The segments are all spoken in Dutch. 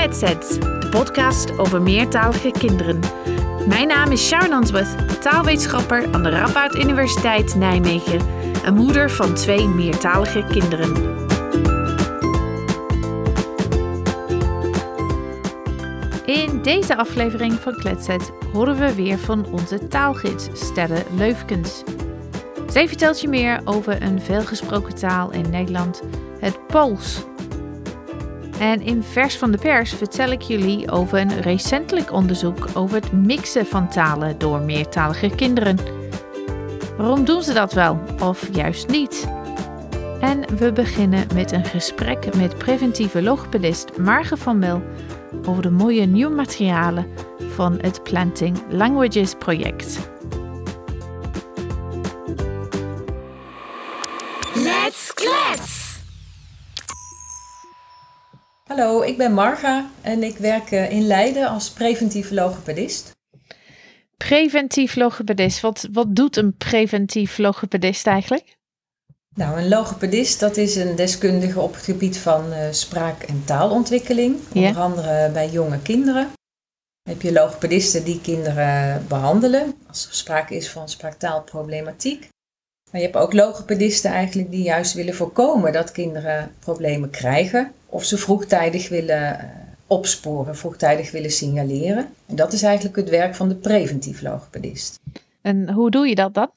Kletsets, de podcast over meertalige kinderen. Mijn naam is Sharon Answorth, taalwetenschapper aan de Radboud Universiteit Nijmegen en moeder van twee meertalige kinderen. In deze aflevering van Kletset horen we weer van onze taalgids Sterre Leufkens. Zij vertelt je meer over een veelgesproken taal in Nederland, het Pools. En in Vers van de Pers vertel ik jullie over een recentelijk onderzoek over het mixen van talen door meertalige kinderen. Waarom doen ze dat wel of juist niet? En we beginnen met een gesprek met preventieve logopedist Marge van Mel over de mooie nieuwe materialen van het Planting Languages project. Hallo, ik ben Marga en ik werk eh, in Leiden als preventief logopedist. Preventief logopedist, wat, wat doet een preventief logopedist eigenlijk? Nou, een logopedist dat is een deskundige op het gebied van uh, spraak- en taalontwikkeling, Ja. onder andere bij jonge kinderen. Dan heb je logopedisten die kinderen behandelen als er sprake is van spraaktaalproblematiek. Maar je hebt ook logopedisten eigenlijk die juist willen voorkomen dat kinderen problemen krijgen of ze vroegtijdig willen eh, opsporen, vroegtijdig willen signaleren. En dat is eigenlijk het werk van de preventief logopedist. En hoe doe je dat dan?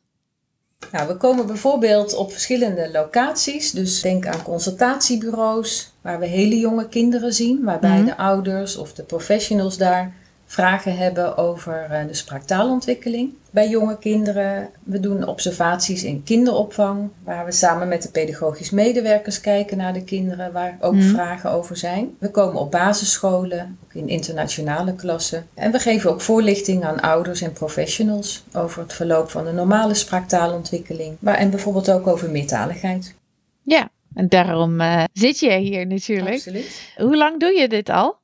Nou, we komen bijvoorbeeld op verschillende locaties. Dus denk aan consultatiebureaus, waar we hele jonge kinderen zien, waarbij Mhm. de ouders of de professionals daar vragen hebben over eh, de spraaktaalontwikkeling. Bij jonge kinderen, we doen observaties in kinderopvang, waar we samen met de pedagogisch medewerkers kijken naar de kinderen, waar ook Mhm. vragen over zijn. We komen op basisscholen, ook in internationale klassen. En we geven ook voorlichting aan ouders en professionals over het verloop van de normale spraaktaalontwikkeling, maar en bijvoorbeeld ook over meertaligheid. Ja, en daarom eh, zit je hier natuurlijk. Absoluut. Hoe lang doe je dit al?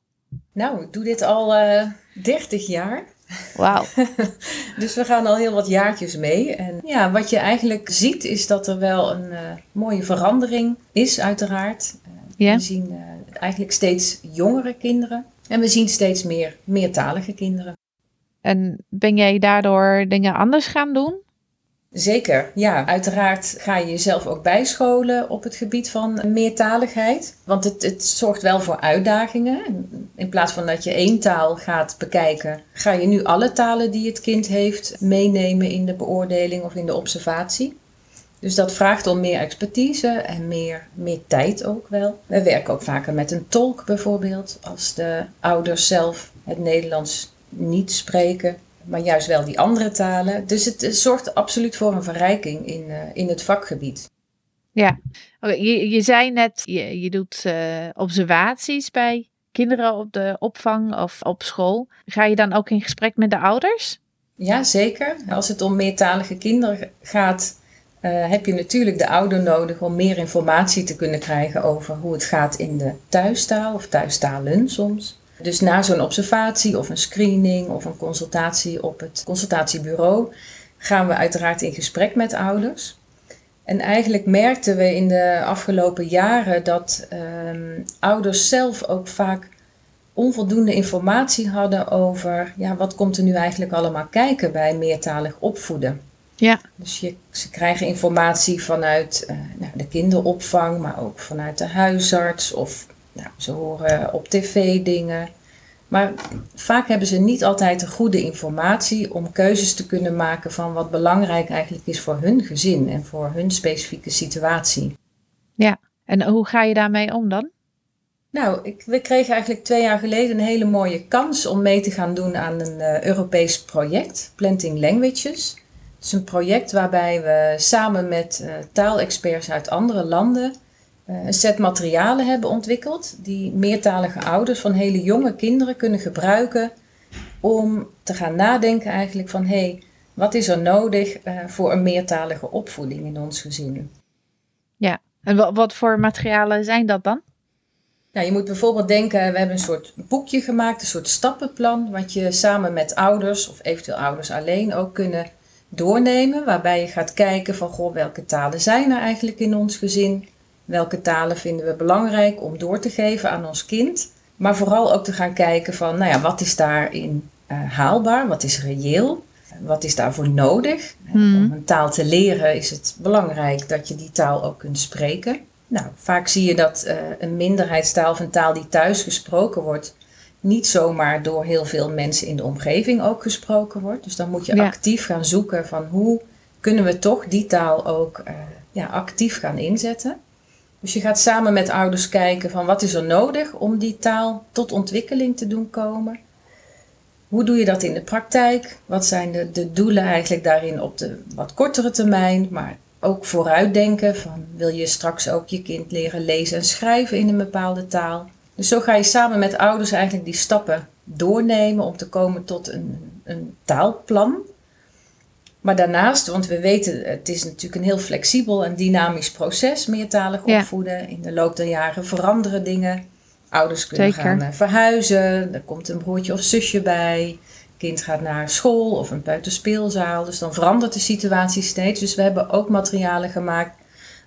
Nou, ik doe dit al eh 30 jaar. Wauw. Dus we gaan al heel wat jaartjes mee. En ja, wat je eigenlijk ziet is dat er wel een eh, mooie verandering is, uiteraard. Eh. We zien eigenlijk steeds jongere kinderen. En we zien steeds meer meertalige kinderen. En ben jij daardoor dingen anders gaan doen? Zeker, ja. Uiteraard ga je jezelf ook bijscholen op het gebied van meertaligheid. Want het, het zorgt wel voor uitdagingen. In plaats van dat je één taal gaat bekijken, ga je nu alle talen die het kind heeft meenemen in de beoordeling of in de observatie. Dus dat vraagt om meer expertise en meer, meer tijd ook wel. We werken ook vaker met een tolk bijvoorbeeld, als de ouders zelf het Nederlands niet spreken maar juist wel die andere talen. Dus het zorgt absoluut voor een verrijking in, eh, in het vakgebied. Ja. Oké, je, je zei net, je, je doet eh, observaties bij kinderen op de opvang of op school. Ga je dan ook in gesprek met de ouders? Ja, zeker. Als het om meertalige kinderen gaat, eh, heb je natuurlijk de ouder nodig om meer informatie te kunnen krijgen over hoe het gaat in de thuistaal of thuistalen soms. Dus na zo'n observatie of een screening of een consultatie op het consultatiebureau gaan we uiteraard in gesprek met ouders. En eigenlijk merkten we in de afgelopen jaren dat ehm, ouders zelf ook vaak onvoldoende informatie hadden over ja, wat komt er nu eigenlijk allemaal kijken bij meertalig opvoeden. Ja. Dus je, ze krijgen informatie vanuit eh, nou, de kinderopvang, maar ook vanuit de huisarts of nou, ze horen op tv dingen. Maar vaak hebben ze niet altijd de goede informatie om keuzes te kunnen maken van wat belangrijk eigenlijk is voor hun gezin en voor hun specifieke situatie. En hoe ga je daarmee om dan? Nou, ik, we kregen eigenlijk twee jaar geleden een hele mooie kans om mee te gaan doen aan een eh, Europees project, Planting Languages. Het is een project waarbij we samen met eh, taalexperts uit andere landen een set materialen hebben ontwikkeld die meertalige ouders van hele jonge kinderen kunnen gebruiken om te gaan nadenken eigenlijk van hé, hey, wat is er nodig eh, voor een meertalige opvoeding in ons gezin? En wat, wat voor materialen zijn dat dan? Nou, je moet bijvoorbeeld denken, we hebben een soort boekje gemaakt, een soort stappenplan, wat je samen met ouders of eventueel ouders alleen ook kunnen doornemen. Waarbij je gaat kijken van, goh, welke talen zijn er eigenlijk in ons gezin? Welke talen vinden we belangrijk om door te geven aan ons kind? Maar vooral ook te gaan kijken van, nou ja, wat is daarin uh, haalbaar? Wat is reëel? Wat is daarvoor nodig? Hmm. Om een taal te leren is het belangrijk dat je die taal ook kunt spreken. Nou, vaak zie je dat uh, een minderheidstaal of een taal die thuis gesproken wordt, niet zomaar door heel veel mensen in de omgeving ook gesproken wordt. Dus dan moet je Ja. actief gaan zoeken van hoe kunnen we toch die taal ook uh, ja, actief gaan inzetten. Dus je gaat samen met ouders kijken van wat is er nodig om die taal tot ontwikkeling te doen komen. Hoe doe je dat in de praktijk? Wat zijn de, de doelen eigenlijk daarin op de wat kortere termijn, maar ook vooruitdenken van wil je straks ook je kind leren lezen en schrijven in een bepaalde taal. Dus zo ga je samen met ouders eigenlijk die stappen doornemen om te komen tot een, een taalplan. Maar daarnaast, want we weten, het is natuurlijk een heel flexibel en dynamisch proces, meertalig Ja. opvoeden. In de loop der jaren veranderen dingen. Ouders kunnen Zeker. gaan eh, verhuizen, er komt een broertje of zusje bij. Kind gaat naar school of een peuterspeelzaal. Dus dan verandert de situatie steeds. Dus we hebben ook materialen gemaakt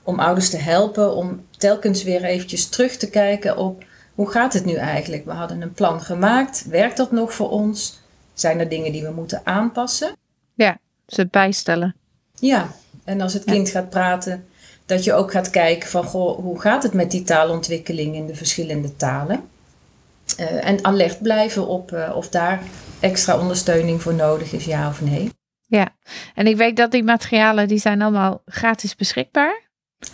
om ouders te helpen om telkens weer eventjes terug te kijken op hoe gaat het nu eigenlijk? We hadden een plan gemaakt. Werkt dat nog voor ons? Zijn er dingen die we moeten aanpassen? Ze bijstellen. Ja, en als het Ja. kind gaat praten, dat je ook gaat kijken van goh, hoe gaat het met die taalontwikkeling in de verschillende talen? Eh, en alert blijven op eh, of daar extra ondersteuning voor nodig is, ja of nee. Ja, en ik weet dat die materialen die zijn allemaal gratis beschikbaar.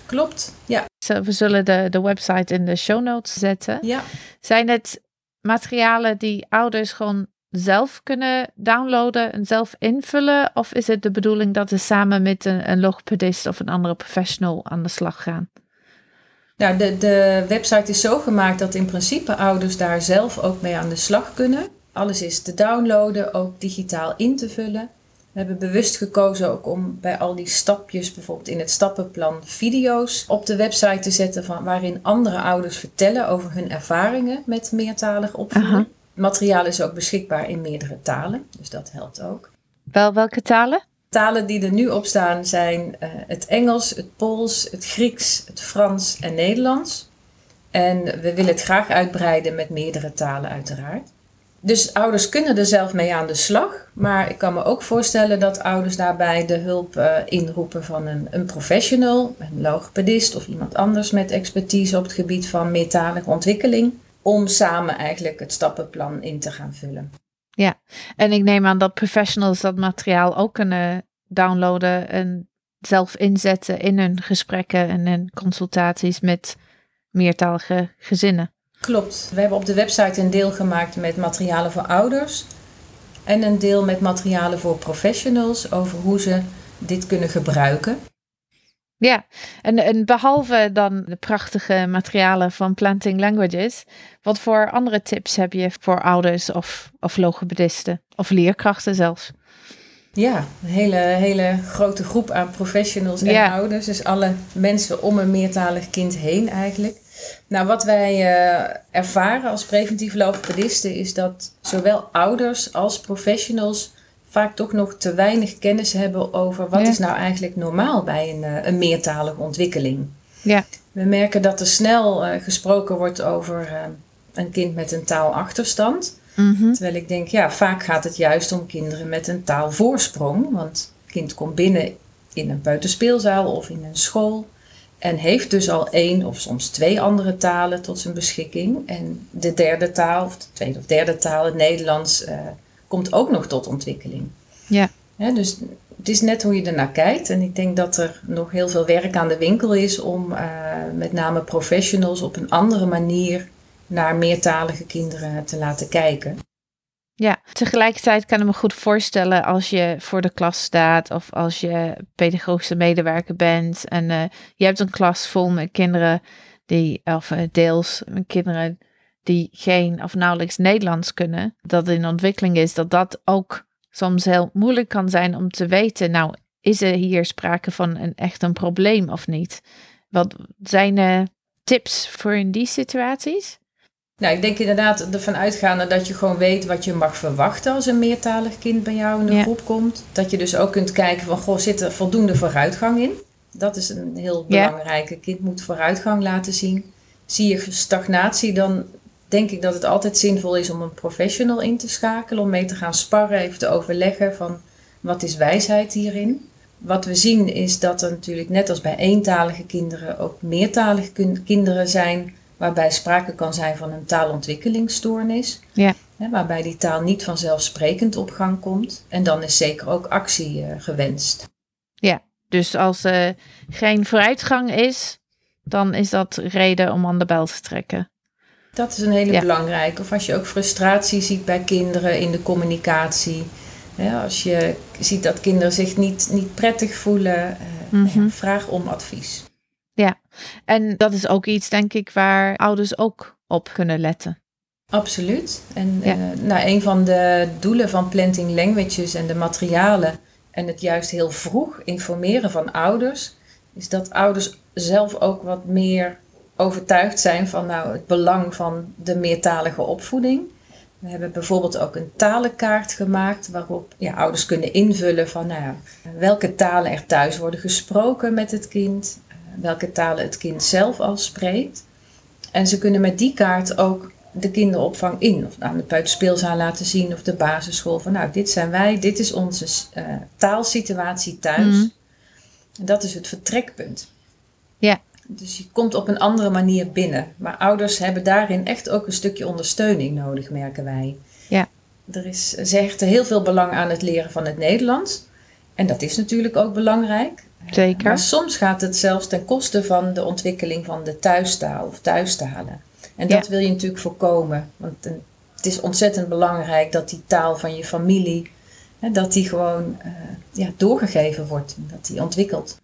Klopt, ja. We zullen de, de website in de show notes zetten. ja. Zijn het materialen die ouders gewoon zelf kunnen downloaden en zelf invullen? Of is het de bedoeling dat ze samen met een, een logopedist of een andere professional aan de slag gaan? Nou, de, de website is zo gemaakt dat in principe ouders daar zelf ook mee aan de slag kunnen. Alles is te downloaden, ook digitaal in te vullen. We hebben bewust gekozen ook om bij al die stapjes, bijvoorbeeld in het stappenplan, video's op de website te zetten van, waarin andere ouders vertellen over hun ervaringen met meertalig opvoeden. Materiaal is ook beschikbaar in meerdere talen, dus dat helpt ook. Wel welke talen? Talen die er nu op staan zijn eh, het Engels, het Pools, het Grieks, het Frans en Nederlands. En we willen het graag uitbreiden met meerdere talen uiteraard. Dus ouders kunnen er zelf mee aan de slag. Maar ik kan me ook voorstellen dat ouders daarbij de hulp eh, inroepen van een, een professional, een logopedist of iemand anders met expertise op het gebied van meertalige ontwikkeling. Om samen eigenlijk het stappenplan in te gaan vullen. En ik neem aan dat professionals dat materiaal ook kunnen downloaden en zelf inzetten in hun gesprekken en in consultaties met meertalige gezinnen. Klopt. We hebben op de website een deel gemaakt met materialen voor ouders. En een deel met materialen voor professionals over hoe ze dit kunnen gebruiken. Ja, en, en behalve dan de prachtige materialen van Planting Languages, wat voor andere tips heb je voor ouders of, of logopedisten of leerkrachten zelfs? Ja, een hele, hele grote groep aan professionals en Ja. ouders. Dus alle mensen om een meertalig kind heen eigenlijk. Nou, wat wij eh, ervaren als preventief logopedisten is dat zowel ouders als professionals vaak toch nog te weinig kennis hebben over wat Ja. is nou eigenlijk normaal bij een, eh, een meertalige ontwikkeling. Ja. We merken dat er snel eh, gesproken wordt over eh, een kind met een taalachterstand. Mhm. Terwijl ik denk, ja, vaak gaat het juist om kinderen met een taalvoorsprong. Want het kind komt binnen in een peuterspeelzaal of in een school. En heeft dus al één of soms twee andere talen tot zijn beschikking. En de derde taal, of de tweede of derde taal, het Nederlands, komt ook nog tot ontwikkeling. Ja. Dus het is net hoe je ernaar kijkt. En ik denk dat er nog heel veel werk aan de winkel is om eh, met name professionals op een andere manier naar meertalige kinderen te laten kijken. Ja, tegelijkertijd kan ik me goed voorstellen als je voor de klas staat of als je pedagogische medewerker bent en eh, je hebt een klas vol met kinderen die, of eh, deels met kinderen die geen of nauwelijks Nederlands kunnen, dat in ontwikkeling is, dat dat ook soms heel moeilijk kan zijn om te weten, nou, is er hier sprake van een echt een probleem of niet? Wat zijn er tips voor in die situaties? Nou, ik denk inderdaad ervan uitgaande dat je gewoon weet wat je mag verwachten als een meertalig kind bij jou in de Ja. groep komt. Dat je dus ook kunt kijken van, goh, zit er voldoende vooruitgang in? Dat is een heel Ja. belangrijke. Kind moet vooruitgang laten zien. Zie je stagnatie, dan denk ik dat het altijd zinvol is om een professional in te schakelen, om mee te gaan sparren, even te overleggen van wat is wijsheid hierin. Wat we zien is dat er natuurlijk net als bij eentalige kinderen ook meertalige kinderen zijn waarbij sprake kan zijn van een taalontwikkelingsstoornis. Ja. Hè, waarbij die taal niet vanzelfsprekend op gang komt. En dan is zeker ook actie uh, gewenst. Ja, dus als er geen vooruitgang is, dan is dat reden om aan de bel te trekken. Dat is een hele ja. belangrijke. Of als je ook frustratie ziet bij kinderen in de communicatie. als je ziet dat kinderen zich niet, niet prettig voelen, mm -hmm. vraag om advies. Ja, en dat is ook iets, denk ik, waar ouders ook op kunnen letten. Absoluut. En ja. uh, nou, een van de doelen van Planting Languages en de materialen en het juist heel vroeg informeren van ouders, is dat ouders zelf ook wat meer overtuigd zijn van nou, het belang van de meertalige opvoeding. We hebben bijvoorbeeld ook een talenkaart gemaakt waarop ja, ouders kunnen invullen van nou welke talen er thuis worden gesproken met het kind, welke talen het kind zelf al spreekt. En ze kunnen met die kaart ook de kinderopvang in, of aan de peuterspeelzaal laten zien, of de basisschool. Van nou, dit zijn wij, dit is onze uh, taalsituatie thuis. Mm. En dat is het vertrekpunt. Ja. Dus je komt op een andere manier binnen. Maar ouders hebben daarin echt ook een stukje ondersteuning nodig, merken wij. Ja. Er is, ze hechten heel veel belang aan het leren van het Nederlands. En dat is natuurlijk ook belangrijk. Zeker. Maar soms gaat het zelfs ten koste van de ontwikkeling van de thuistaal of thuistalen. En dat Ja. wil je natuurlijk voorkomen. Want het is ontzettend belangrijk dat die taal van je familie, dat die gewoon eh, ja, doorgegeven wordt. Dat die ontwikkelt.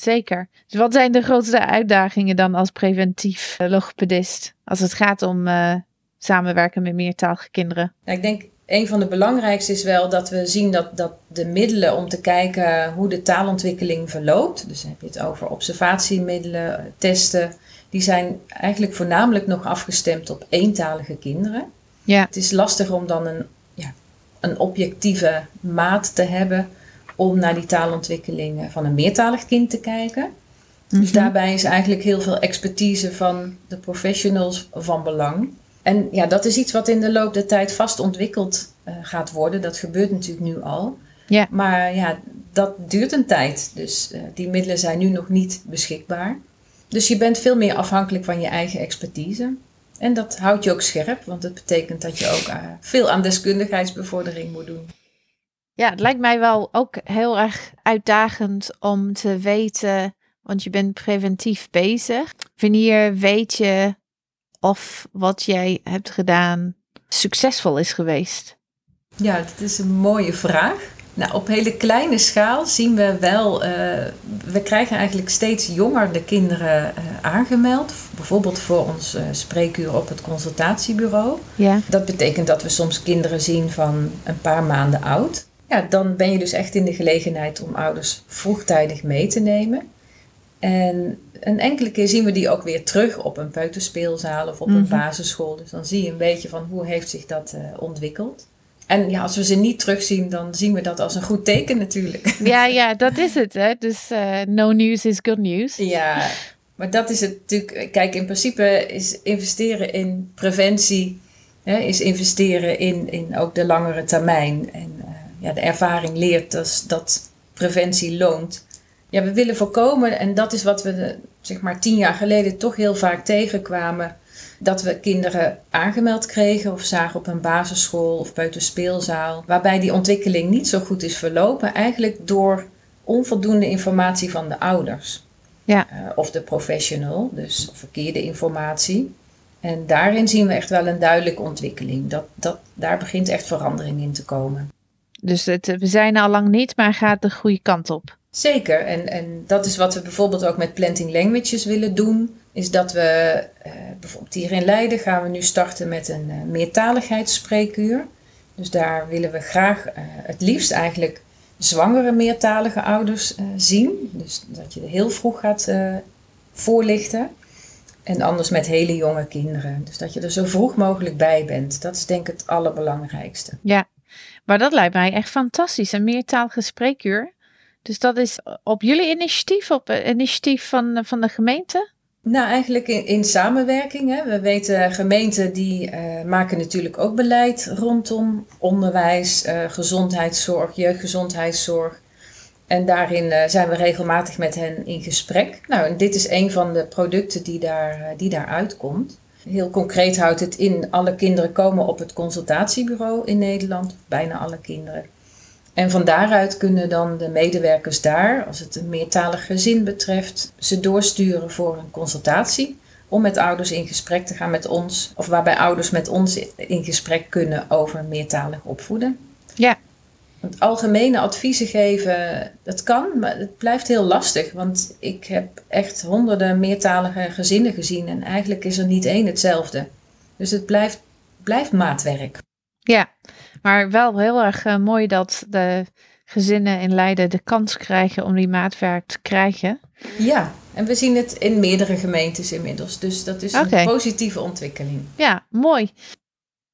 Zeker. Dus wat zijn de grootste uitdagingen dan als preventief eh, logopedist als het gaat om eh, samenwerken met meertalige kinderen? Nou, ik denk een van de belangrijkste is wel dat we zien dat, dat de middelen om te kijken hoe de taalontwikkeling verloopt. Dus heb je het over observatiemiddelen, testen. Die zijn eigenlijk voornamelijk nog afgestemd op eentalige kinderen. Ja, Het is lastig om dan een, ja, een objectieve maat te hebben om naar die taalontwikkeling eh, van een meertalig kind te kijken. Dus Mhm. daarbij is eigenlijk heel veel expertise van de professionals van belang. En ja, dat is iets wat in de loop der tijd vast ontwikkeld eh, gaat worden. Dat gebeurt natuurlijk nu al. Ja. Maar ja, dat duurt een tijd. Dus eh, die middelen zijn nu nog niet beschikbaar. Dus je bent veel meer afhankelijk van je eigen expertise. En dat houdt je ook scherp, want het betekent dat je ook veel aan deskundigheidsbevordering moet doen. Ja, het lijkt mij wel ook heel erg uitdagend om te weten, want je bent preventief bezig. Wanneer weet je of wat jij hebt gedaan succesvol is geweest? Ja, dat is een mooie vraag. Nou, op hele kleine schaal zien we wel, eh, we krijgen eigenlijk steeds jonger de kinderen eh, aangemeld. Bijvoorbeeld voor ons eh, spreekuur op het consultatiebureau. Ja, Dat betekent dat we soms kinderen zien van een paar maanden oud. Ja, dan ben je dus echt in de gelegenheid om ouders vroegtijdig mee te nemen. En een enkele keer zien we die ook weer terug op een peuterspeelzaal of op een Mhm. basisschool. Dus dan zie je een beetje van hoe heeft zich dat eh, ontwikkeld. En ja, als we ze niet terugzien, dan zien we dat als een goed teken natuurlijk. ja, ja dat is het. Hè? Dus eh, no news is good news. Ja, maar dat is het natuurlijk. Kijk, in principe is investeren in preventie, hè, is investeren in, in ook de langere termijn. En ja, de ervaring leert dus dat preventie loont. Ja, we willen voorkomen, en dat is wat we zeg maar tien jaar geleden toch heel vaak tegenkwamen. Dat we kinderen aangemeld kregen of zagen op een basisschool of peuterspeelzaal. Waarbij die ontwikkeling niet zo goed is verlopen. Eigenlijk door onvoldoende informatie van de ouders. Ja. Eh, of de professional, dus verkeerde informatie. En daarin zien we echt wel een duidelijke ontwikkeling. Dat, dat, daar begint echt verandering in te komen. Dus het, we zijn al lang niet, maar gaat de goede kant op. Zeker, en, en dat is wat we bijvoorbeeld ook met Planting Languages willen doen. Is dat we eh, bijvoorbeeld hier in Leiden gaan we nu starten met een eh, meertaligheidsspreekuur. Dus daar willen we graag eh, het liefst eigenlijk zwangere meertalige ouders zien. Dus dat je er heel vroeg gaat voorlichten. En anders met hele jonge kinderen. Dus dat je er zo vroeg mogelijk bij bent. Dat is denk ik het allerbelangrijkste. Ja, maar dat lijkt mij echt fantastisch. Een meertalige spreekuur. Dus dat is op jullie initiatief, op initiatief van, van de gemeente? Nou, eigenlijk in, in samenwerking. Hè. We weten gemeenten die uh, maken natuurlijk ook beleid rondom onderwijs, uh, gezondheidszorg, jeugdgezondheidszorg. En daarin uh, zijn we regelmatig met hen in gesprek. Nou, en dit is een van de producten die, daar, die daaruit komt. Heel concreet houdt het in, alle kinderen komen op het consultatiebureau in Nederland, bijna alle kinderen. En van daaruit kunnen dan de medewerkers daar, als het een meertalig gezin betreft, ze doorsturen voor een consultatie. Om met ouders in gesprek te gaan met ons, of waarbij ouders met ons in gesprek kunnen over meertalig opvoeden. Ja. Want algemene adviezen geven, dat kan, maar het blijft heel lastig. Want ik heb echt honderden meertalige gezinnen gezien en eigenlijk is er niet één hetzelfde. Dus het blijft, blijft maatwerk. Ja, maar wel heel erg uh, mooi dat de gezinnen in Leiden de kans krijgen om die maatwerk te krijgen. Ja, en we zien het in meerdere gemeentes inmiddels. Dus dat is een positieve ontwikkeling. Ja, mooi.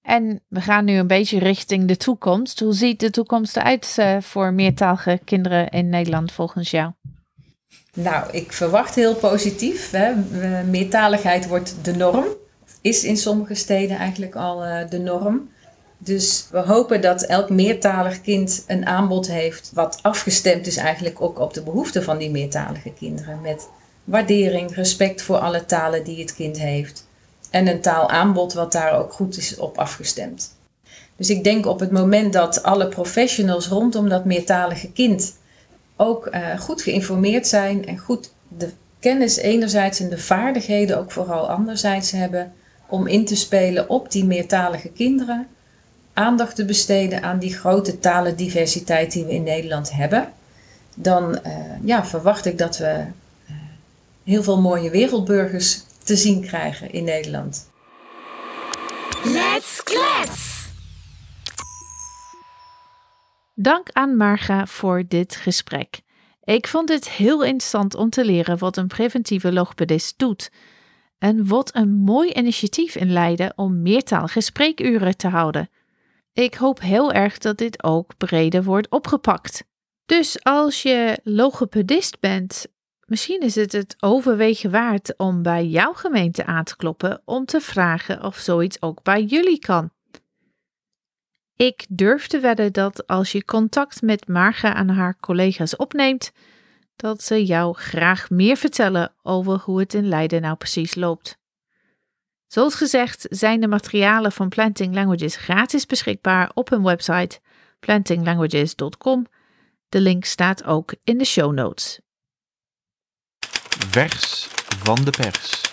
En we gaan nu een beetje richting de toekomst. Hoe ziet de toekomst eruit uh, voor meertalige kinderen in Nederland volgens jou? Nou, ik verwacht heel positief. Hè. Meertaligheid wordt de norm. Is in sommige steden eigenlijk al uh, de norm. Dus we hopen dat elk meertalig kind een aanbod heeft wat afgestemd is eigenlijk ook op de behoeften van die meertalige kinderen. Met waardering, respect voor alle talen die het kind heeft. En een taalaanbod wat daar ook goed is op afgestemd. Dus ik denk op het moment dat alle professionals rondom dat meertalige kind ook uh, goed geïnformeerd zijn en goed de kennis enerzijds en de vaardigheden ook vooral anderzijds hebben om in te spelen op die meertalige kinderen, aandacht te besteden aan die grote talendiversiteit die we in Nederland hebben, dan uh, ja, verwacht ik dat we uh, heel veel mooie wereldburgers te zien krijgen in Nederland. Let's klets! Dank aan Marga voor dit gesprek. Ik vond het heel interessant om te leren wat een preventieve logopedist doet. En wat een mooi initiatief in Leiden om meertalige spreekuren te houden. Ik hoop heel erg dat dit ook breder wordt opgepakt. Dus als je logopedist bent, misschien is het het overwegen waard om bij jouw gemeente aan te kloppen om te vragen of zoiets ook bij jullie kan. Ik durf te wedden dat als je contact met Marga en haar collega's opneemt, dat ze jou graag meer vertellen over hoe het in Leiden nou precies loopt. Zoals gezegd zijn de materialen van Planting Languages gratis beschikbaar op hun website plantinglanguages.com. De link staat ook in de show notes. Vers van de pers.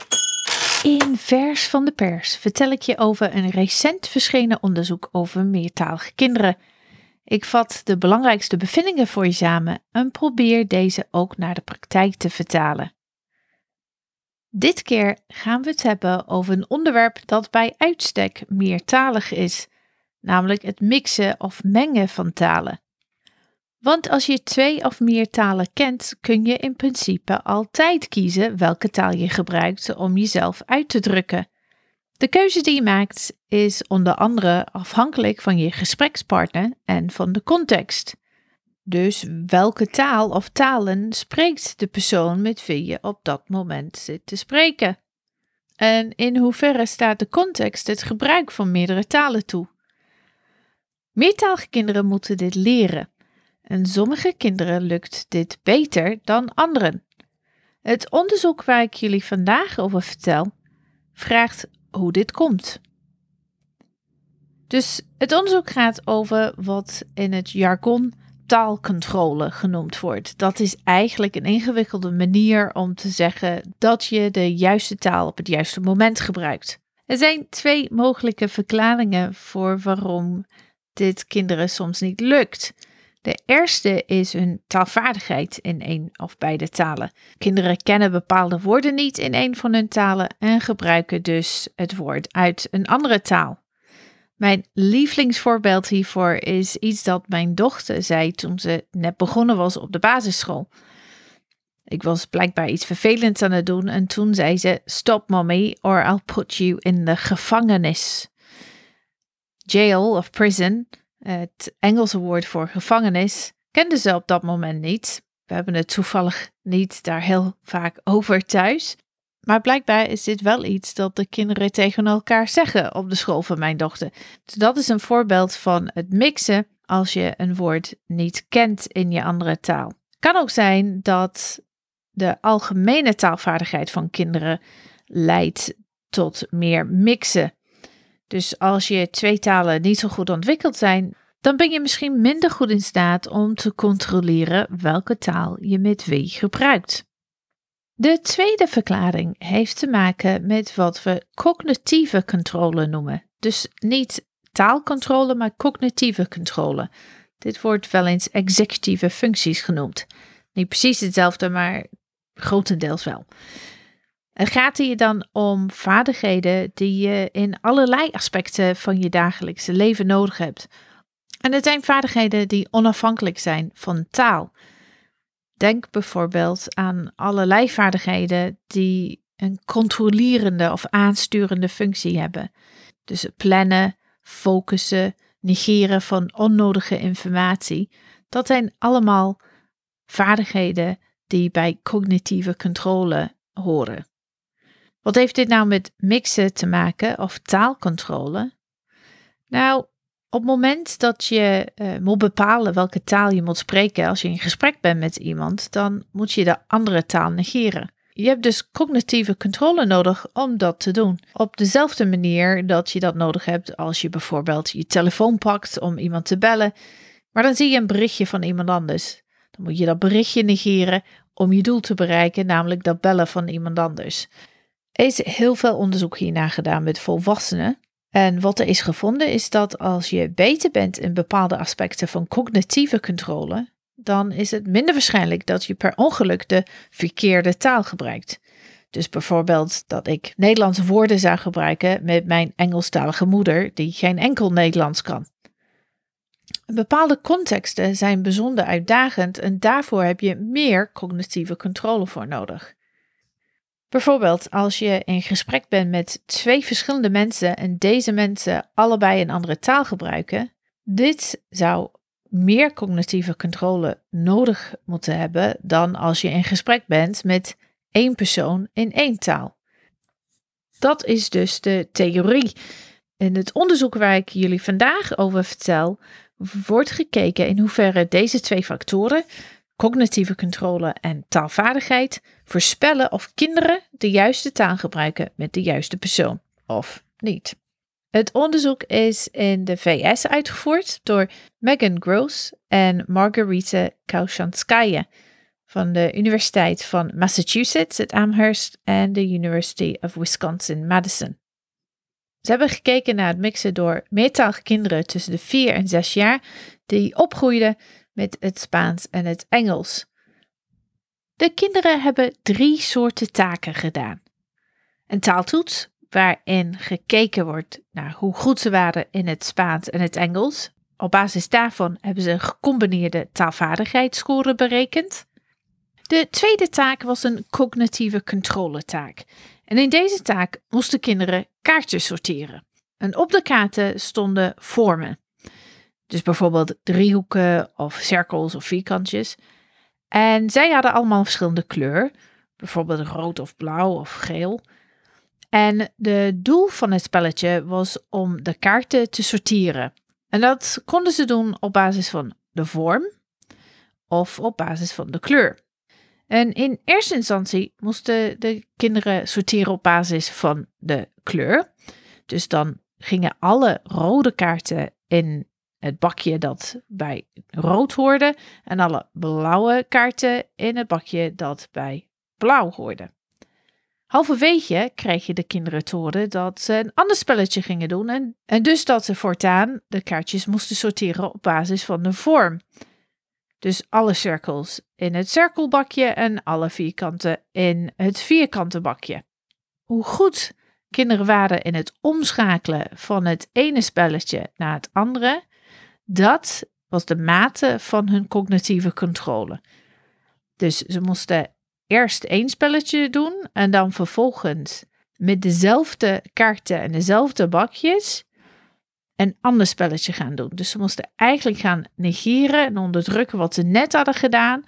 In Vers van de pers vertel ik je over een recent verschenen onderzoek over meertalige kinderen. Ik vat de belangrijkste bevindingen voor je samen en probeer deze ook naar de praktijk te vertalen. Dit keer gaan we het hebben over een onderwerp dat bij uitstek meertalig is, namelijk het mixen of mengen van talen. Want als je twee of meer talen kent, kun je in principe altijd kiezen welke taal je gebruikt om jezelf uit te drukken. De keuze die je maakt is onder andere afhankelijk van je gesprekspartner en van de context. Dus welke taal of talen spreekt de persoon met wie je op dat moment zit te spreken? En in hoeverre staat de context het gebruik van meerdere talen toe? Meertalige kinderen moeten dit leren. En sommige kinderen lukt dit beter dan anderen. Het onderzoek waar ik jullie vandaag over vertel, vraagt hoe dit komt. Dus het onderzoek gaat over wat in het jargon taalcontrole genoemd wordt. Dat is eigenlijk een ingewikkelde manier om te zeggen dat je de juiste taal op het juiste moment gebruikt. Er zijn twee mogelijke verklaringen voor waarom dit kinderen soms niet lukt. De eerste is hun taalvaardigheid in een of beide talen. Kinderen kennen bepaalde woorden niet in een van hun talen en gebruiken dus het woord uit een andere taal. Mijn lievelingsvoorbeeld hiervoor is iets dat mijn dochter zei toen ze net begonnen was op de basisschool. Ik was blijkbaar iets vervelends aan het doen en toen zei ze: Stop, mommy, or I'll put you in de gevangenis. Jail of prison, het Engelse woord voor gevangenis, kende ze op dat moment niet. We hebben het toevallig niet daar heel vaak over thuis. Maar blijkbaar is dit wel iets dat de kinderen tegen elkaar zeggen op de school van mijn dochter. Dus dat is een voorbeeld van het mixen als je een woord niet kent in je andere taal. Kan ook zijn dat de algemene taalvaardigheid van kinderen leidt tot meer mixen. Dus als je twee talen niet zo goed ontwikkeld zijn, dan ben je misschien minder goed in staat om te controleren welke taal je met wie gebruikt. De tweede verklaring heeft te maken met wat we cognitieve controle noemen. Dus niet taalcontrole, maar cognitieve controle. Dit wordt wel eens executieve functies genoemd. Niet precies hetzelfde, maar grotendeels wel. Het gaat hier dan om vaardigheden die je in allerlei aspecten van je dagelijkse leven nodig hebt. En het zijn vaardigheden die onafhankelijk zijn van taal. Denk bijvoorbeeld aan allerlei vaardigheden die een controlerende of aansturende functie hebben. Dus plannen, focussen, negeren van onnodige informatie. Dat zijn allemaal vaardigheden die bij cognitieve controle horen. Wat heeft dit nou met mixen te maken of taalcontrole? Nou, op het moment dat je uh, moet bepalen welke taal je moet spreken als je in gesprek bent met iemand, dan moet je de andere taal negeren. Je hebt dus cognitieve controle nodig om dat te doen. Op dezelfde manier dat je dat nodig hebt als je bijvoorbeeld je telefoon pakt om iemand te bellen, maar dan zie je een berichtje van iemand anders. Dan moet je dat berichtje negeren om je doel te bereiken, namelijk dat bellen van iemand anders. Is heel veel onderzoek hierna gedaan met volwassenen. En wat er is gevonden is dat als je beter bent in bepaalde aspecten van cognitieve controle, dan is het minder waarschijnlijk dat je per ongeluk de verkeerde taal gebruikt. Dus bijvoorbeeld dat ik Nederlandse woorden zou gebruiken met mijn Engelstalige moeder, die geen enkel Nederlands kan. Bepaalde contexten zijn bijzonder uitdagend en daarvoor heb je meer cognitieve controle voor nodig. Bijvoorbeeld als je in gesprek bent met twee verschillende mensen en deze mensen allebei een andere taal gebruiken, dit zou meer cognitieve controle nodig moeten hebben dan als je in gesprek bent met één persoon in één taal. Dat is dus de theorie. In het onderzoek waar ik jullie vandaag over vertel, wordt gekeken in hoeverre deze twee factoren, cognitieve controle en taalvaardigheid, voorspellen of kinderen de juiste taal gebruiken met de juiste persoon of niet. Het onderzoek is in de VS uitgevoerd door Megan Gross en Margarita Kaushanskaya van de Universiteit van Massachusetts, het Amherst en de University of Wisconsin-Madison. Ze hebben gekeken naar het mixen door meertalige kinderen tussen de 4 en 6 jaar die opgroeiden met het Spaans en het Engels. De kinderen hebben drie soorten taken gedaan. Een taaltoets, waarin gekeken wordt naar hoe goed ze waren in het Spaans en het Engels. Op basis daarvan hebben ze een gecombineerde taalvaardigheidsscore berekend. De tweede taak was een cognitieve controletaak. En in deze taak moesten kinderen kaartjes sorteren. En op de kaarten stonden vormen. Dus bijvoorbeeld driehoeken of cirkels of vierkantjes. En zij hadden allemaal verschillende kleur, bijvoorbeeld rood of blauw of geel. En de doel van het spelletje was om de kaarten te sorteren. En dat konden ze doen op basis van de vorm of op basis van de kleur. En in eerste instantie moesten de kinderen sorteren op basis van de kleur. Dus dan gingen alle rode kaarten in het bakje dat bij rood hoorde en alle blauwe kaarten in het bakje dat bij blauw hoorde. Halverwege kreeg je de kinderen te horen dat ze een ander spelletje gingen doen en, en dus dat ze voortaan de kaartjes moesten sorteren op basis van de vorm. Dus alle cirkels in het cirkelbakje en alle vierkanten in het vierkante bakje. Hoe goed kinderen waren in het omschakelen van het ene spelletje naar het andere, dat was de mate van hun cognitieve controle. Dus ze moesten eerst één spelletje doen en dan vervolgens met dezelfde kaarten en dezelfde bakjes een ander spelletje gaan doen. Dus ze moesten eigenlijk gaan negeren en onderdrukken wat ze net hadden gedaan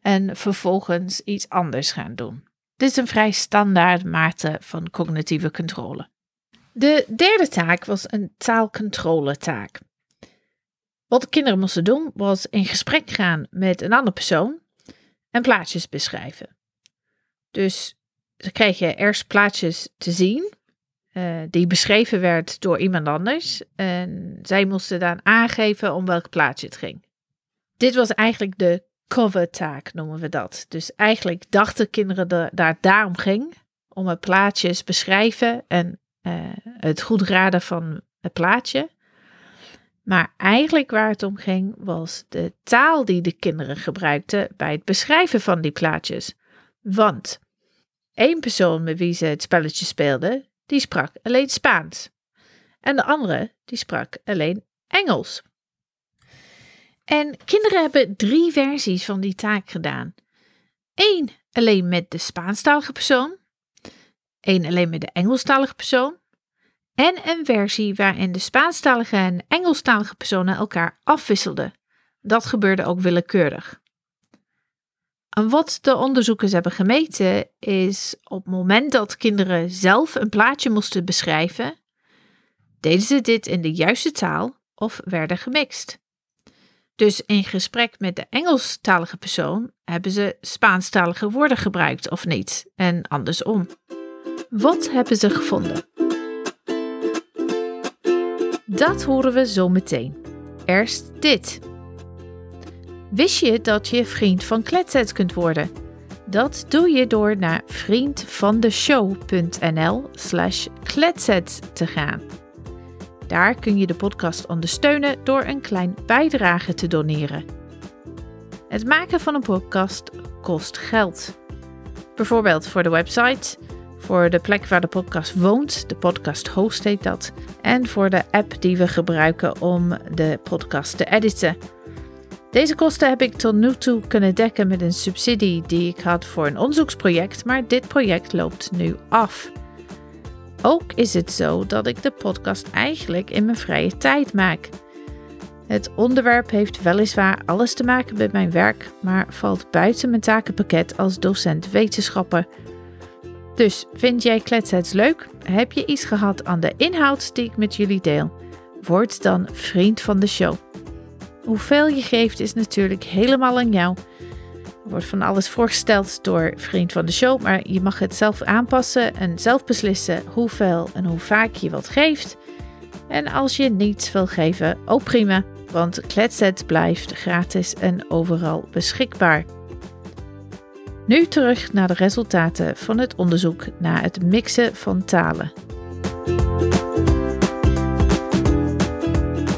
en vervolgens iets anders gaan doen. Dit is een vrij standaard mate van cognitieve controle. De derde taak was een taalcontroletaak. Wat de kinderen moesten doen was in gesprek gaan met een andere persoon en plaatjes beschrijven. Dus ze kregen eerst plaatjes te zien, uh, die beschreven werd door iemand anders. En zij moesten dan aangeven om welk plaatje het ging. Dit was eigenlijk de covertaak, noemen we dat. Dus eigenlijk dachten kinderen dat daar daarom ging, om het plaatjes beschrijven en uh, het goed raden van het plaatje. Maar eigenlijk waar het om ging was de taal die de kinderen gebruikten bij het beschrijven van die plaatjes. Want één persoon met wie ze het spelletje speelden, die sprak alleen Spaans. En de andere, die sprak alleen Engels. En kinderen hebben drie versies van die taak gedaan. Eén alleen met de Spaanstalige persoon, één alleen met de Engelstalige persoon en een versie waarin de Spaanstalige en Engelstalige personen elkaar afwisselden. Dat gebeurde ook willekeurig. En wat de onderzoekers hebben gemeten is op het moment dat kinderen zelf een plaatje moesten beschrijven, deden ze dit in de juiste taal of werden gemixt. Dus in gesprek met de Engelstalige persoon hebben ze Spaanstalige woorden gebruikt of niet en andersom. Wat hebben ze gevonden? Dat horen we zo meteen. Eerst dit. Wist je dat je vriend van Kletsets kunt worden? Dat doe je door naar vriendvandeshow.nl slash kletsets te gaan. Daar kun je de podcast ondersteunen door een klein bijdrage te doneren. Het maken van een podcast kost geld. Bijvoorbeeld voor de website, voor de plek waar de podcast woont, de podcast host heet dat, en voor de app die we gebruiken om de podcast te editen. Deze kosten heb ik tot nu toe kunnen dekken met een subsidie die ik had voor een onderzoeksproject, maar dit project loopt nu af. Ook is het zo dat ik de podcast eigenlijk in mijn vrije tijd maak. Het onderwerp heeft weliswaar alles te maken met mijn werk, maar valt buiten mijn takenpakket als docent wetenschappen. Dus vind jij kletsets leuk? Heb je iets gehad aan de inhoud die ik met jullie deel? Word dan vriend van de show. Hoeveel je geeft is natuurlijk helemaal aan jou. Er wordt van alles voorgesteld door vriend van de show, maar je mag het zelf aanpassen en zelf beslissen hoeveel en hoe vaak je wat geeft. En als je niets wil geven, ook prima, want Kletset blijft gratis en overal beschikbaar. Nu terug naar de resultaten van het onderzoek naar het mixen van talen.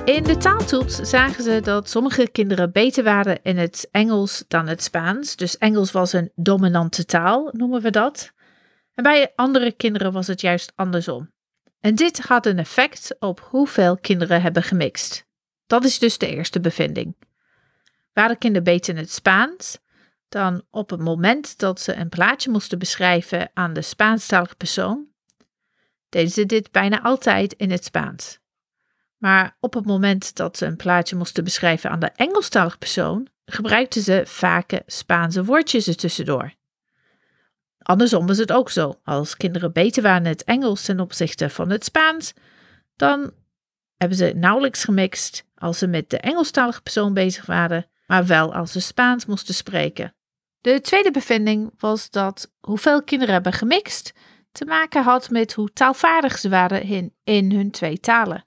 In de taaltoets zagen ze dat sommige kinderen beter waren in het Engels dan het Spaans. Dus Engels was een dominante taal, noemen we dat. En bij andere kinderen was het juist andersom. En dit had een effect op hoeveel kinderen hebben gemixt. Dat is dus de eerste bevinding. Waren kinderen beter in het Spaans, dan op het moment dat ze een plaatje moesten beschrijven aan de Spaanstalige persoon, deden ze dit bijna altijd in het Spaans. Maar op het moment dat ze een plaatje moesten beschrijven aan de Engelstalige persoon, gebruikten ze vaak Spaanse woordjes er tussendoor. Andersom was het ook zo. Als kinderen beter waren in het Engels ten opzichte van het Spaans, dan hebben ze nauwelijks gemixt als ze met de Engelstalige persoon bezig waren, maar wel als ze Spaans moesten spreken. De tweede bevinding was dat hoeveel kinderen hebben gemixt te maken had met hoe taalvaardig ze waren in, in hun twee talen.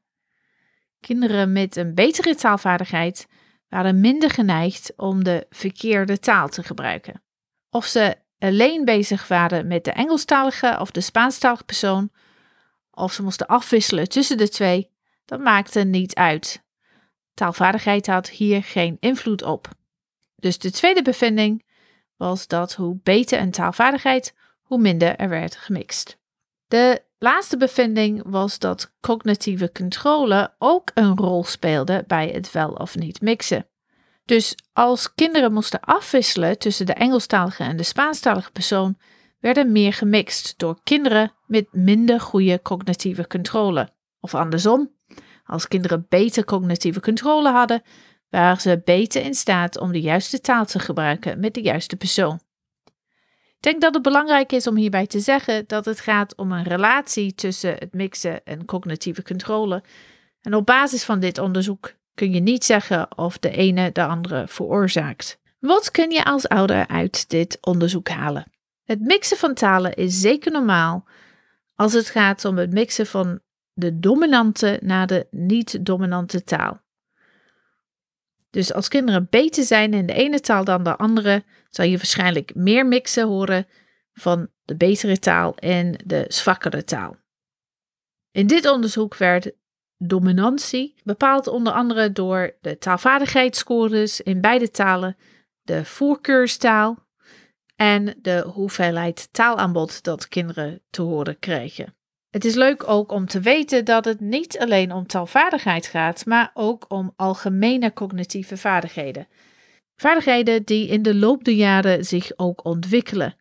Kinderen met een betere taalvaardigheid waren minder geneigd om de verkeerde taal te gebruiken. Of ze alleen bezig waren met de Engelstalige of de Spaanstalige persoon, of ze moesten afwisselen tussen de twee, dat maakte niet uit. Taalvaardigheid had hier geen invloed op. Dus de tweede bevinding was dat hoe beter een taalvaardigheid, hoe minder er werd gemixt. De laatste bevinding was dat cognitieve controle ook een rol speelde bij het wel of niet mixen. Dus als kinderen moesten afwisselen tussen de Engelstalige en de Spaanstalige persoon, werden meer gemixt door kinderen met minder goede cognitieve controle. Of andersom, als kinderen beter cognitieve controle hadden, waren ze beter in staat om de juiste taal te gebruiken met de juiste persoon. Ik denk dat het belangrijk is om hierbij te zeggen dat het gaat om een relatie tussen het mixen en cognitieve controle. En op basis van dit onderzoek kun je niet zeggen of de ene de andere veroorzaakt. Wat kun je als ouder uit dit onderzoek halen? Het mixen van talen is zeker normaal als het gaat om het mixen van de dominante naar de niet-dominante taal. Dus als kinderen beter zijn in de ene taal dan de andere, zal je waarschijnlijk meer mixen horen van de betere taal en de zwakkere taal. In dit onderzoek werd dominantie bepaald onder andere door de taalvaardigheidsscores in beide talen, de voorkeurstaal en de hoeveelheid taalaanbod dat kinderen te horen kregen. Het is leuk ook om te weten dat het niet alleen om taalvaardigheid gaat, maar ook om algemene cognitieve vaardigheden. Vaardigheden die in de loop der jaren zich ook ontwikkelen.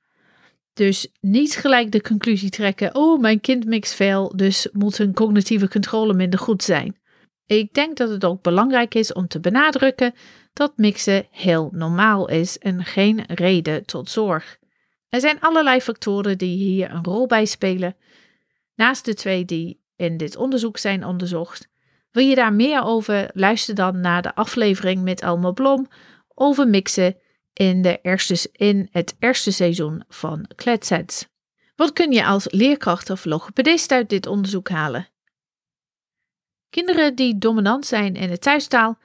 Dus niet gelijk de conclusie trekken: oh, mijn kind mixt veel, dus moet hun cognitieve controle minder goed zijn. Ik denk dat het ook belangrijk is om te benadrukken dat mixen heel normaal is en geen reden tot zorg. Er zijn allerlei factoren die hier een rol bij spelen. Naast de twee die in dit onderzoek zijn onderzocht. Wil je daar meer over? Luister dan naar de aflevering met Alma Blom over mixen in, de eerste, in het eerste seizoen van Kletsets. Wat kun je als leerkracht of logopedist uit dit onderzoek halen? Kinderen die dominant zijn in de thuistaal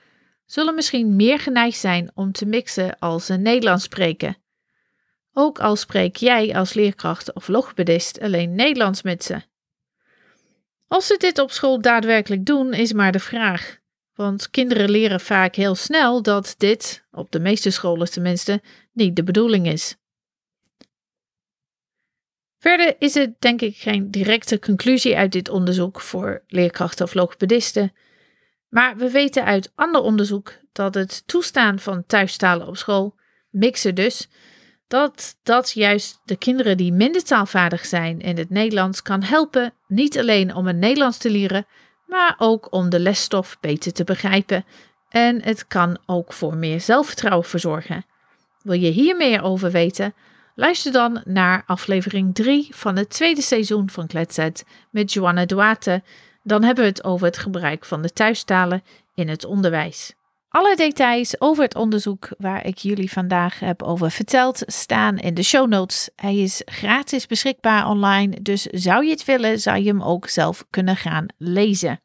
zullen misschien meer geneigd zijn om te mixen als ze Nederlands spreken. Ook al spreek jij als leerkracht of logopedist alleen Nederlands met ze. Als ze dit op school daadwerkelijk doen, is maar de vraag. Want kinderen leren vaak heel snel dat dit, op de meeste scholen tenminste, niet de bedoeling is. Verder is het denk ik geen directe conclusie uit dit onderzoek voor leerkrachten of logopedisten. Maar we weten uit ander onderzoek dat het toestaan van thuistalen op school, mixen dus, dat dat juist de kinderen die minder taalvaardig zijn in het Nederlands kan helpen, niet alleen om het Nederlands te leren, maar ook om de lesstof beter te begrijpen. En het kan ook voor meer zelfvertrouwen verzorgen. Wil je hier meer over weten? Luister dan naar aflevering 3 van het tweede seizoen van Kletset met Joanna Duarte. Dan hebben we het over het gebruik van de thuistalen in het onderwijs. Alle details over het onderzoek waar ik jullie vandaag heb over verteld staan in de show notes. Hij is gratis beschikbaar online, dus zou je het willen, zou je hem ook zelf kunnen gaan lezen.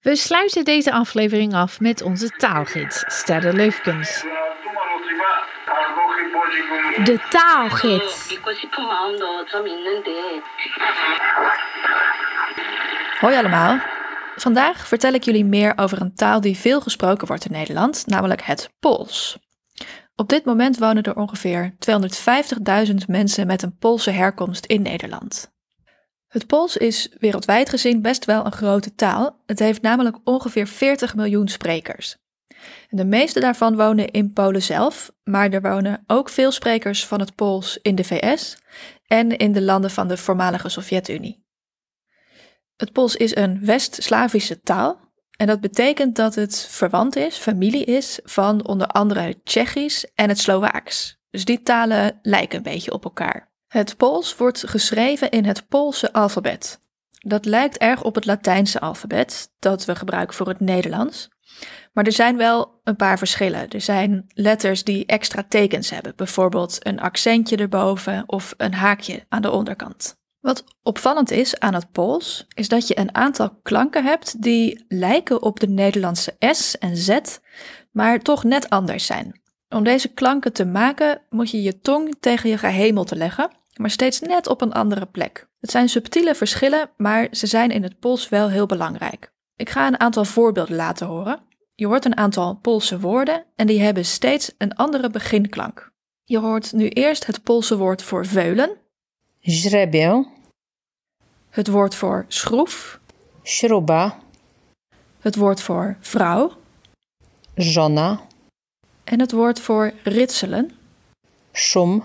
We sluiten deze aflevering af met onze taalgids Sterre Leufkens. De taalgids. Hoi allemaal. Vandaag vertel ik jullie meer over een taal die veel gesproken wordt in Nederland, namelijk het Pools. Op dit moment wonen er ongeveer 250.000 mensen met een Poolse herkomst in Nederland. Het Pools is wereldwijd gezien best wel een grote taal. Het heeft namelijk ongeveer 40 miljoen sprekers. De meeste daarvan wonen in Polen zelf, maar er wonen ook veel sprekers van het Pools in de VS en in de landen van de voormalige Sovjet-Unie. Het Pools is een West-Slavische taal en dat betekent dat het verwant is, familie is van onder andere het Tsjechisch en het Slovaaks. Dus die talen lijken een beetje op elkaar. Het Pools wordt geschreven in het Poolse alfabet. Dat lijkt erg op het Latijnse alfabet dat we gebruiken voor het Nederlands. Maar er zijn wel een paar verschillen. Er zijn letters die extra tekens hebben, bijvoorbeeld een accentje erboven of een haakje aan de onderkant. Wat opvallend is aan het Pools, is dat je een aantal klanken hebt die lijken op de Nederlandse S en Z, maar toch net anders zijn. Om deze klanken te maken moet je je tong tegen je gehemelte leggen, maar steeds net op een andere plek. Het zijn subtiele verschillen, maar ze zijn in het Pools wel heel belangrijk. Ik ga een aantal voorbeelden laten horen. Je hoort een aantal Poolse woorden en die hebben steeds een andere beginklank. Je hoort nu eerst het Poolse woord voor veulen. Źrebię, Het woord voor schroef. śruba, Het woord voor vrouw. żona, En het woord voor ritselen. szum,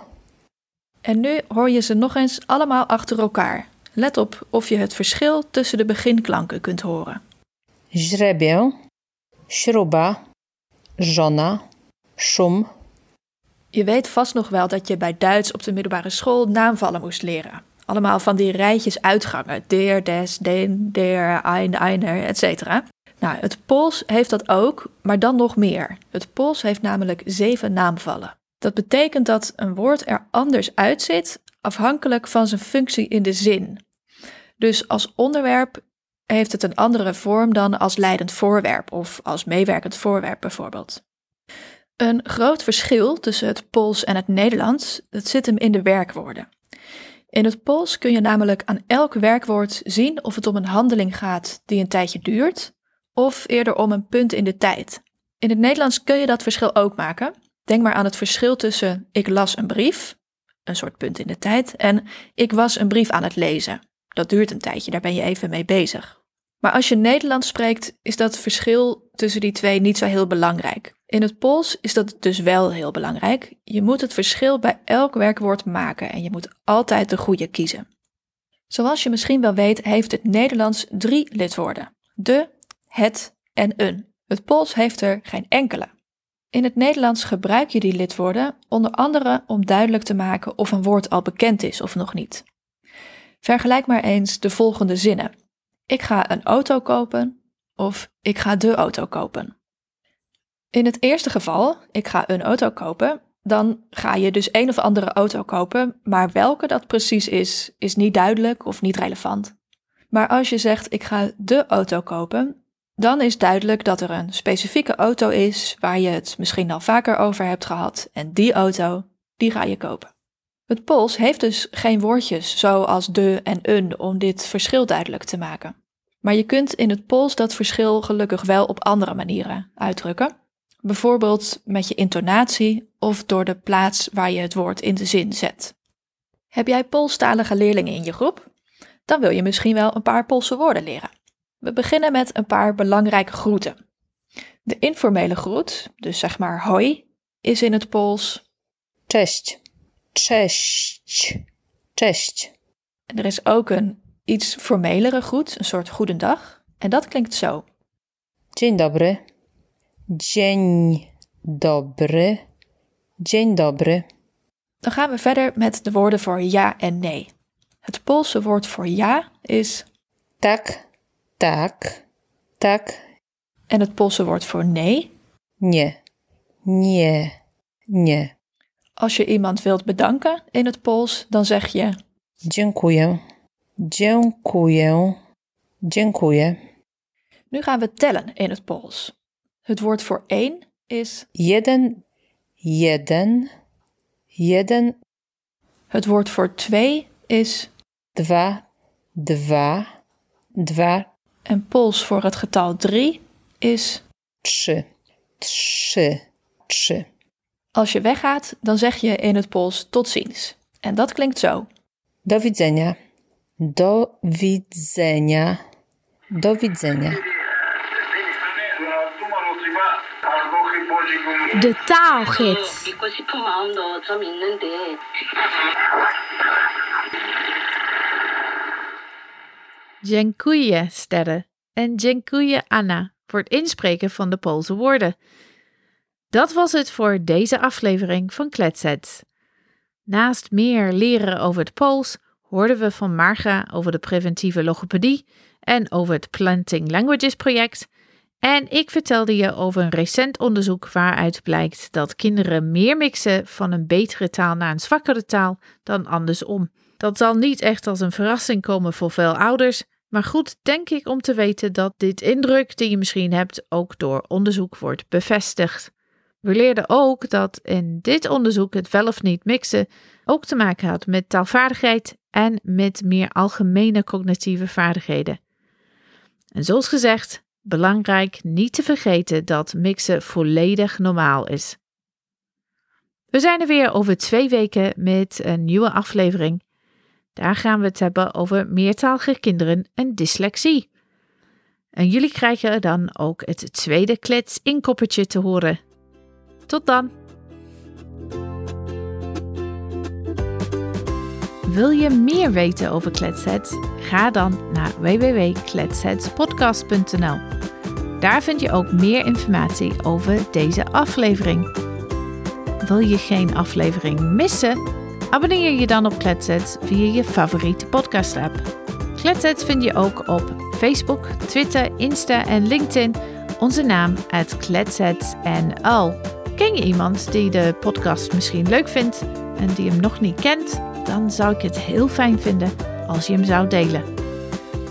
En nu hoor je ze nog eens allemaal achter elkaar. Let op of je het verschil tussen de beginklanken kunt horen. źrebię, śruba, żona, szum, Je weet vast nog wel dat je bij Duits op de middelbare school naamvallen moest leren. Allemaal van die rijtjes uitgangen. Der, des, den, der, ein, einer, etc. Nou, het Pools heeft dat ook, maar dan nog meer. Het Pools heeft namelijk zeven naamvallen. Dat betekent dat een woord er anders uitziet afhankelijk van zijn functie in de zin. Dus als onderwerp heeft het een andere vorm dan als leidend voorwerp of als meewerkend voorwerp bijvoorbeeld. Een groot verschil tussen het Pools en het Nederlands dat zit hem in de werkwoorden. In het Pools kun je namelijk aan elk werkwoord zien of het om een handeling gaat die een tijdje duurt, of eerder om een punt in de tijd. In het Nederlands kun je dat verschil ook maken. Denk maar aan het verschil tussen ik las een brief, een soort punt in de tijd, en ik was een brief aan het lezen. Dat duurt een tijdje, daar ben je even mee bezig. Maar als je Nederlands spreekt, is dat verschil tussen die twee niet zo heel belangrijk. In het Pools is dat dus wel heel belangrijk. Je moet het verschil bij elk werkwoord maken en je moet altijd de goede kiezen. Zoals je misschien wel weet, heeft het Nederlands drie lidwoorden: de, het en een. Het Pools heeft er geen enkele. In het Nederlands gebruik je die lidwoorden onder andere om duidelijk te maken of een woord al bekend is of nog niet. Vergelijk maar eens de volgende zinnen. Ik ga een auto kopen of ik ga de auto kopen. In het eerste geval, ik ga een auto kopen, dan ga je dus een of andere auto kopen, maar welke dat precies is, is niet duidelijk of niet relevant. Maar als je zegt ik ga de auto kopen, dan is duidelijk dat er een specifieke auto is waar je het misschien al vaker over hebt gehad en die auto, die ga je kopen. Het Pools heeft dus geen woordjes zoals de en een om dit verschil duidelijk te maken. Maar je kunt in het Pools dat verschil gelukkig wel op andere manieren uitdrukken. Bijvoorbeeld met je intonatie of door de plaats waar je het woord in de zin zet. Heb jij Poolstalige leerlingen in je groep? Dan wil je misschien wel een paar Poolse woorden leren. We beginnen met een paar belangrijke groeten. De informele groet, dus zeg maar hoi, is in het Pools. Cześć. Cześć. Cześć. En er is ook een iets formelere groet, een soort goedendag. En dat klinkt zo. Dzień dobry. Dzień dobry. Dzień dobry. Dan gaan we verder met de woorden voor ja en nee. Het Poolse woord voor ja is Tak. Tak. Tak. en het Poolse woord voor nee. Nie. Nie. Nie. Als je iemand wilt bedanken in het Pools, dan zeg je Dziękuję. Dziękuję. Dziękuję. nu gaan we tellen in het Pools. Het woord voor één is Jeden. Jeden. Jeden. het woord voor twee is Dwa. Dwa. Dwa. en Pools voor het getal drie is Trzy. Trzy. Trzy. als je weggaat, dan zeg je in het Pools tot ziens. En dat klinkt zo. Do widzenia. Do widzenia. Do widzenia. de taalgids. Dziękuję Sterre en dziękuję Anna voor het inspreken van de Poolse woorden. Dat was het voor deze aflevering van Kletsets. Naast meer leren over het Pools hoorden we van Marga over de preventieve logopedie en over het Planting Languages project en ik vertelde je over een recent onderzoek waaruit blijkt dat kinderen meer mixen van een betere taal naar een zwakkere taal dan andersom. Dat zal niet echt als een verrassing komen voor veel ouders, maar goed denk ik om te weten dat dit indruk die je misschien hebt ook door onderzoek wordt bevestigd. We leerden ook dat in dit onderzoek het wel of niet mixen ook te maken had met taalvaardigheid en met meer algemene cognitieve vaardigheden. En zoals gezegd, belangrijk niet te vergeten dat mixen volledig normaal is. We zijn er weer over twee weken met een nieuwe aflevering. Daar gaan we het hebben over meertalige kinderen en dyslexie. En jullie krijgen dan ook het tweede klets inkoppertje te horen. Tot dan! Wil je meer weten over Kletsets? Ga dan naar www.kletsetspodcast.nl. Daar vind je ook meer informatie over deze aflevering. Wil je geen aflevering missen? Abonneer je dan op Kletset via je favoriete podcast-app. Kletset vind je ook op Facebook, Twitter, Insta en LinkedIn. Onze naam uit KletsetNL. Ken je iemand die de podcast misschien leuk vindt en die hem nog niet kent? Dan zou ik het heel fijn vinden als je hem zou delen.